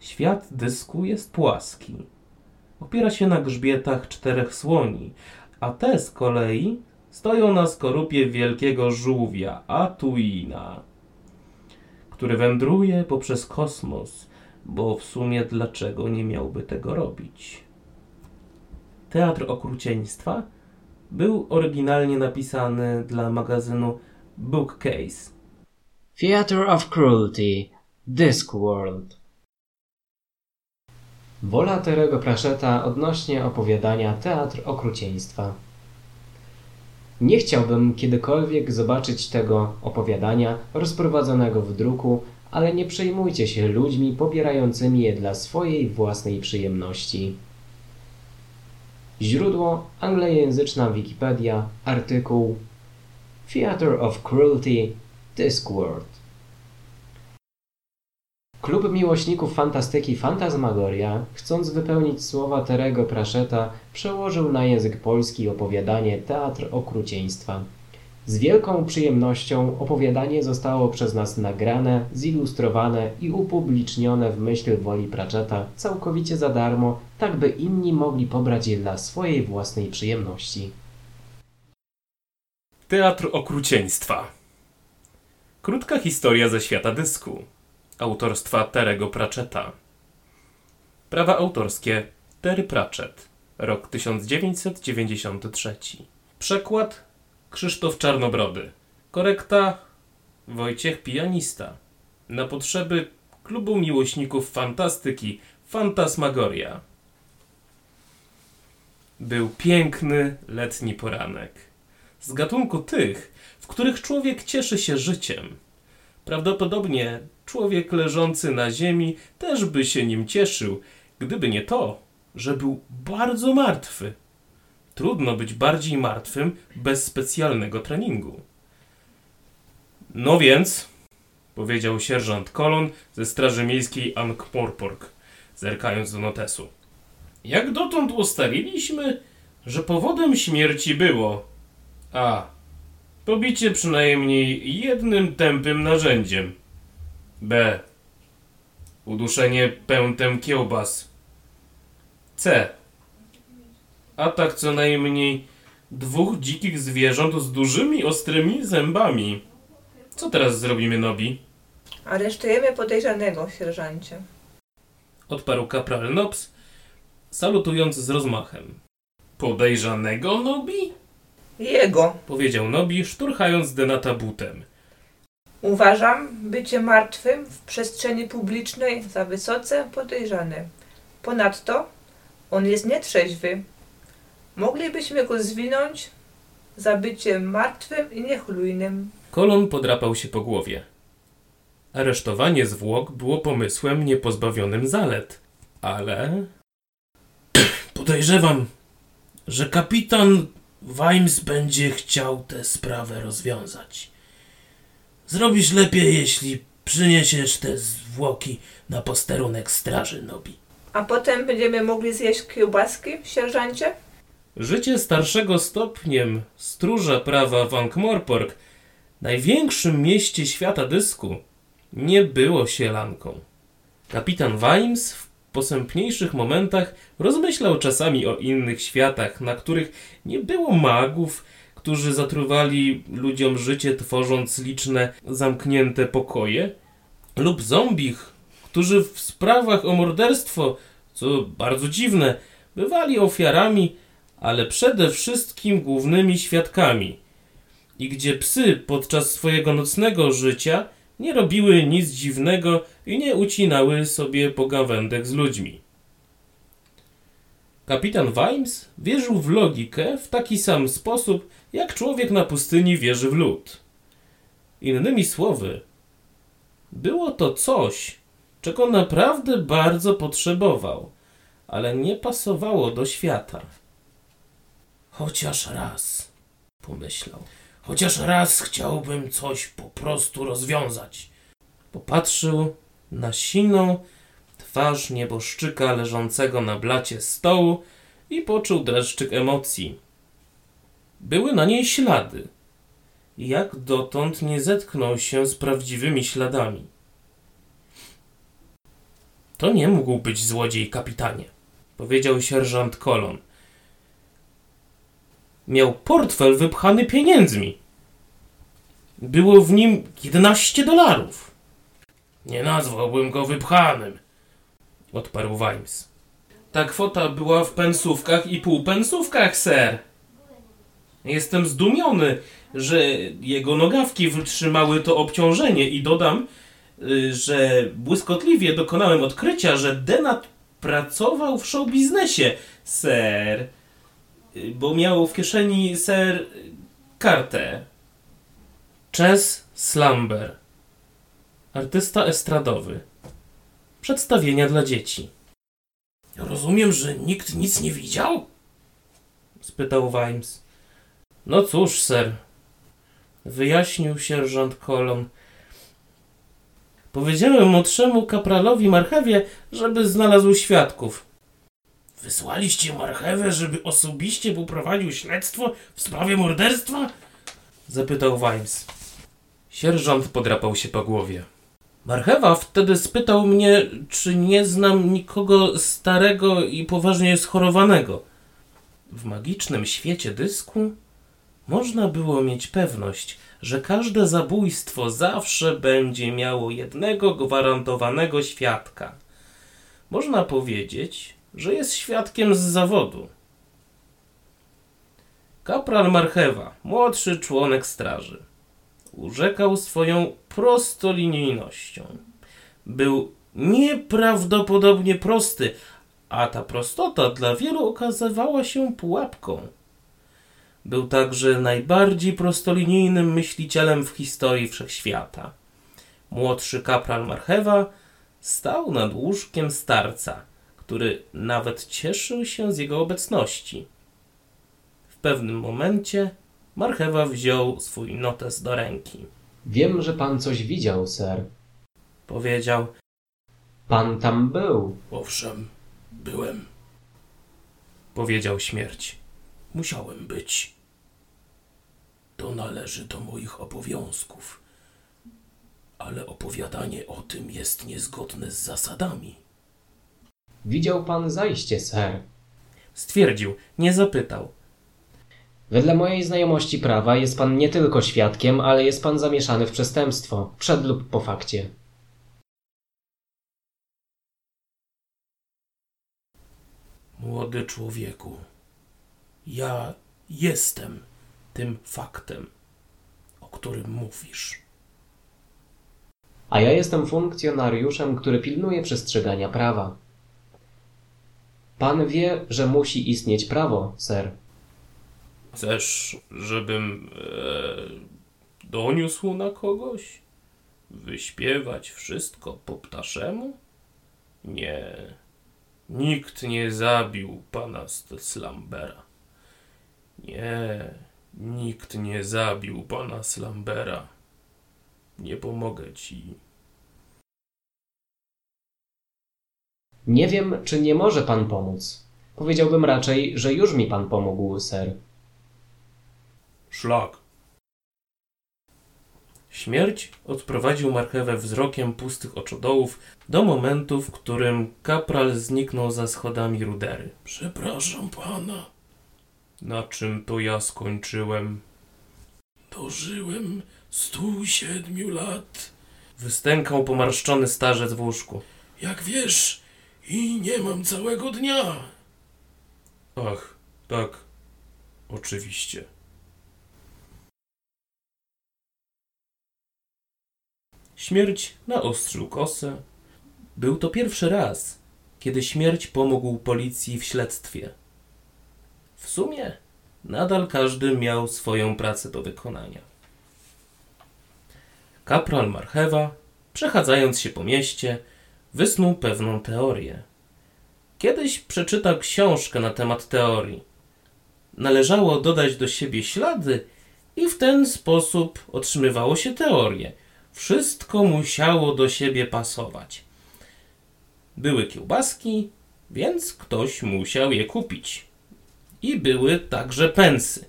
Świat dysku jest płaski. Opiera się na grzbietach czterech słoni, a te z kolei stoją na skorupie wielkiego żółwia, Atuina, który wędruje poprzez kosmos, bo w sumie dlaczego nie miałby tego robić? Teatr okrucieństwa był oryginalnie napisany dla magazynu Bookcase. Theater of Cruelty Discworld Wola Terego Pratchetta odnośnie opowiadania Teatr Okrucieństwa Nie chciałbym kiedykolwiek zobaczyć tego opowiadania rozprowadzonego w druku, ale nie przejmujcie się ludźmi pobierającymi je dla swojej własnej przyjemności. Źródło anglojęzyczna Wikipedia, artykuł Theater of Cruelty Discworld. Klub miłośników fantastyki Fantasmagoria, chcąc wypełnić słowa Terego Pratchetta, przełożył na język polski opowiadanie Teatr Okrucieństwa. Z wielką przyjemnością opowiadanie zostało przez nas nagrane, zilustrowane i upublicznione w myśl woli Pratchetta całkowicie za darmo, tak by inni mogli pobrać je dla swojej własnej przyjemności. Teatr okrucieństwa. Krótka historia ze świata dysku. Autorstwa Terego Pratchetta. Prawa autorskie Terry Pratchett. Rok 1993. Przekład Krzysztof Czarnobrody. Korekta Wojciech Pianista. Na potrzeby klubu miłośników fantastyki Fantasmagoria. Był piękny letni poranek. Z gatunku tych, w których człowiek cieszy się życiem. Prawdopodobnie człowiek leżący na ziemi też by się nim cieszył, gdyby nie to, że był bardzo martwy. Trudno być bardziej martwym bez specjalnego treningu. No więc, powiedział sierżant Kolon ze Straży Miejskiej Ankh-Morpork, zerkając do notesu. Jak dotąd ustaliliśmy, że powodem śmierci było a. Pobicie przynajmniej jednym tępym narzędziem. B. Uduszenie pętem kiełbas. C. Atak co najmniej dwóch dzikich zwierząt z dużymi, ostrymi zębami. Co teraz zrobimy, Nobi? Aresztujemy podejrzanego, sierżancie. Odparł kapral Nops, salutując z rozmachem. Podejrzanego, Nobi? Jego. Powiedział Nobi, szturchając Denata butem. Uważam bycie martwym w przestrzeni publicznej za wysoce podejrzane. Ponadto on jest nietrzeźwy. Moglibyśmy go zwinąć za bycie martwym i niechlujnym. Kolon podrapał się po głowie. Aresztowanie zwłok było pomysłem niepozbawionym zalet, ale... Podejrzewam, że kapitan Wimes będzie chciał tę sprawę rozwiązać. Zrobisz lepiej, jeśli przyniesiesz te zwłoki na posterunek straży Nobi. A potem będziemy mogli zjeść kiełbaski, sierżancie? Życie starszego stopniem stróża prawa w Ankh-Morpork, największym mieście świata dysku, nie było sielanką. Kapitan Wimes w posępniejszych momentach rozmyślał czasami o innych światach, na których nie było magów, którzy zatruwali ludziom życie, tworząc liczne zamknięte pokoje, lub zombich, którzy w sprawach o morderstwo, co bardzo dziwne, bywali ofiarami, ale przede wszystkim głównymi świadkami, i gdzie psy podczas swojego nocnego życia nie robiły nic dziwnego i nie ucinały sobie pogawędek z ludźmi. Kapitan Wimes wierzył w logikę w taki sam sposób, jak człowiek na pustyni wierzy w lód. Innymi słowy, było to coś, czego naprawdę bardzo potrzebował, ale nie pasowało do świata. Chociaż raz, pomyślał, chociaż raz chciałbym coś po prostu rozwiązać. Popatrzył na siną twarz nieboszczyka leżącego na blacie stołu i poczuł dreszczyk emocji. Były na niej ślady. Jak dotąd nie zetknął się z prawdziwymi śladami. To nie mógł być złodziej, kapitanie, powiedział sierżant Kolon. Miał portfel wypchany pieniędzmi. Było w nim 11 dolarów. Nie nazwałbym go wypchanym, odparł Wimes. Ta kwota była w pensówkach i półpensówkach, ser. Jestem zdumiony, że jego nogawki wytrzymały to obciążenie i dodam, y, że błyskotliwie dokonałem odkrycia, że Denat pracował w show biznesie, ser. Y, Bo miał w kieszeni ser kartę. Chess Slumber. Artysta estradowy. Przedstawienia dla dzieci. Rozumiem, że nikt nic nie widział? spytał Wimes. No cóż, ser, wyjaśnił sierżant Kolon. Powiedziałem młodszemu kapralowi Marchewie, żeby znalazł świadków. Wysłaliście Marchewę, żeby osobiście poprowadził śledztwo w sprawie morderstwa? Zapytał Wimes. Sierżant podrapał się po głowie. Marchewa wtedy spytał mnie, czy nie znam nikogo starego i poważnie schorowanego. W magicznym świecie dysku można było mieć pewność, że każde zabójstwo zawsze będzie miało jednego gwarantowanego świadka. Można powiedzieć, że jest świadkiem z zawodu. Kapral Marchewa, młodszy członek straży, urzekał swoją prostolinijnością. Był nieprawdopodobnie prosty, a ta prostota dla wielu okazywała się pułapką. Był także najbardziej prostolinijnym myślicielem w historii wszechświata. Młodszy kapral Marchewa stał nad łóżkiem starca, który nawet cieszył się z jego obecności. W pewnym momencie Marchewa wziął swój notes do ręki. Wiem, że pan coś widział, ser. Powiedział: Pan tam był. Owszem, byłem. Powiedział śmierć. Musiałem być. To należy do moich obowiązków. Ale opowiadanie o tym jest niezgodne z zasadami. Widział pan zajście, ser. Stwierdził, nie zapytał. Wedle mojej znajomości prawa jest pan nie tylko świadkiem, ale jest pan zamieszany w przestępstwo, przed lub po fakcie. Młody człowieku, ja jestem tym faktem, o którym mówisz. A ja jestem funkcjonariuszem, który pilnuje przestrzegania prawa. Pan wie, że musi istnieć prawo, ser. Chcesz, żebym e, doniósł na kogoś? Wyśpiewać wszystko po ptaszemu? Nie. Nikt nie zabił pana Slambera. Nie. Nikt nie zabił pana Slambera. Nie pomogę ci. Nie wiem, czy nie może pan pomóc. Powiedziałbym raczej, że już mi pan pomógł, ser. Szlak. Śmierć odprowadził marchewę wzrokiem pustych oczodołów do momentu, w którym kapral zniknął za schodami rudery. Przepraszam pana. Na czym to ja skończyłem? Dożyłem stu siedmiu lat. Wystękał pomarszczony starzec w łóżku. Jak wiesz, i nie mam całego dnia. Ach, tak, oczywiście. Śmierć naostrzył kosę. Był to pierwszy raz, kiedy śmierć pomógł policji w śledztwie. W sumie nadal każdy miał swoją pracę do wykonania. Kapral Marchewa, przechadzając się po mieście, wysnuł pewną teorię. Kiedyś przeczytał książkę na temat teorii. Należało dodać do siebie ślady i w ten sposób otrzymywało się teorię. Wszystko musiało do siebie pasować. Były kiełbaski, więc ktoś musiał je kupić. I były także pensy.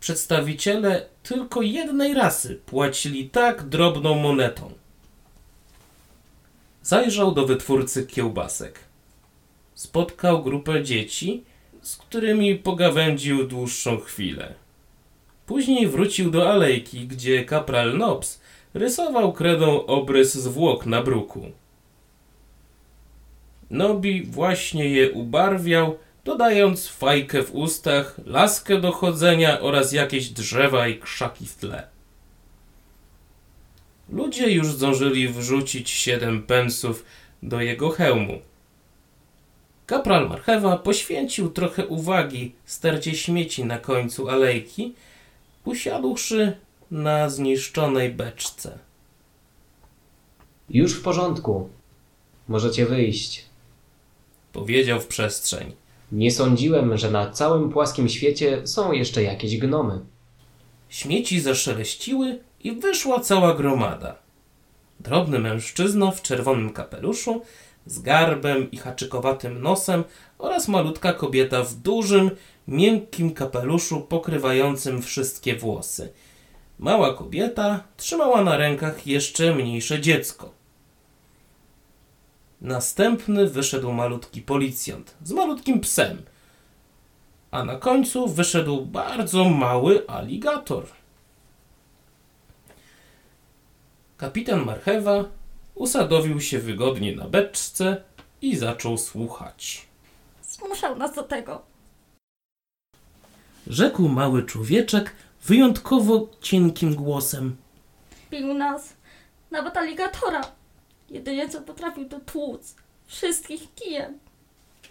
Przedstawiciele tylko jednej rasy płacili tak drobną monetą. zajrzał do wytwórcy kiełbasek. Spotkał grupę dzieci, z którymi pogawędził dłuższą chwilę. Później wrócił do alejki, gdzie kapral Nobs rysował kredą obrys zwłok na bruku. Nobi właśnie je ubarwiał, dodając fajkę w ustach, laskę do chodzenia oraz jakieś drzewa i krzaki w tle. Ludzie już zdążyli wrzucić siedem pensów do jego hełmu. Kapral Marchewa poświęcił trochę uwagi stercie śmieci na końcu alejki, usiadłszy na zniszczonej beczce. Już w porządku. Możecie wyjść. Powiedział w przestrzeń. Nie sądziłem, że na całym płaskim świecie są jeszcze jakieś gnomy. Śmieci zaszeleściły i wyszła cała gromada. Drobny mężczyzna w czerwonym kapeluszu, z garbem i haczykowatym nosem oraz malutka kobieta w dużym, miękkim kapeluszu pokrywającym wszystkie włosy. Mała kobieta trzymała na rękach jeszcze mniejsze dziecko. Następny wyszedł malutki policjant z malutkim psem, a na końcu wyszedł bardzo mały aligator. Kapitan Marchewa usadowił się wygodnie na beczce i zaczął słuchać. Zmuszał nas do tego. Rzekł mały człowieczek wyjątkowo cienkim głosem. Bił nas. Nawet aligatora. Jedynie co potrafił to tłuc. Wszystkich kijem.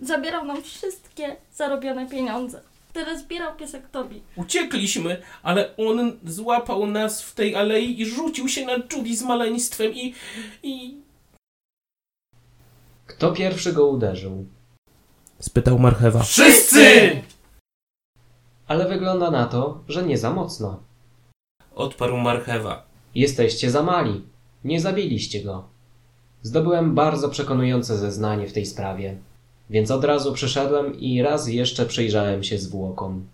Zabierał nam wszystkie zarobione pieniądze. Teraz zbierał piesek Tobi. Uciekliśmy, ale on złapał nas w tej alei i rzucił się na Judy z maleństwem i... i... Kto pierwszy go uderzył? Spytał Marchewa. Wszyscy! Ale wygląda na to, że nie za mocno. Odparł Marchewa. Jesteście za mali. Nie zabiliście go. Zdobyłem bardzo przekonujące zeznanie w tej sprawie, więc od razu przyszedłem i raz jeszcze przyjrzałem się zwłokom.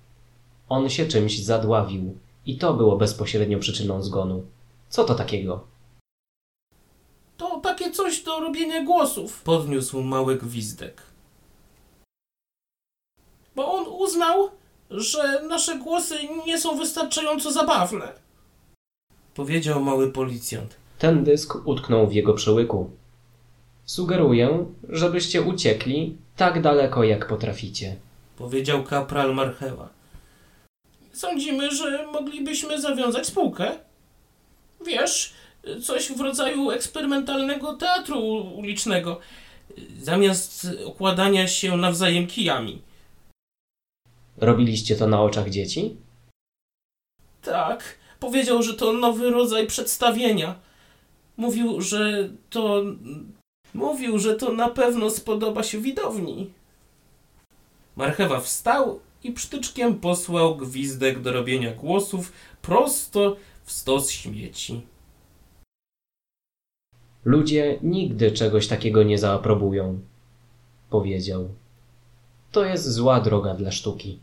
On się czymś zadławił i to było bezpośrednio przyczyną zgonu. Co to takiego? To takie coś do robienia głosów. Podniósł mały gwizdek. Bo on uznał, że nasze głosy nie są wystarczająco zabawne. Powiedział mały policjant. Ten dysk utknął w jego przełyku. Sugeruję, żebyście uciekli tak daleko, jak potraficie. Powiedział kapral Marchewa. Sądzimy, że moglibyśmy zawiązać spółkę. Wiesz, coś w rodzaju eksperymentalnego teatru ulicznego. Zamiast okładania się nawzajem kijami. Robiliście to na oczach dzieci? Tak, powiedział, że to nowy rodzaj przedstawienia. Mówił, że to. Mówił, że to na pewno spodoba się widowni. Marchewa wstał i przytyczkiem posłał gwizdek do robienia głosów prosto w stos śmieci. Ludzie nigdy czegoś takiego nie zaaprobują, powiedział. To jest zła droga dla sztuki.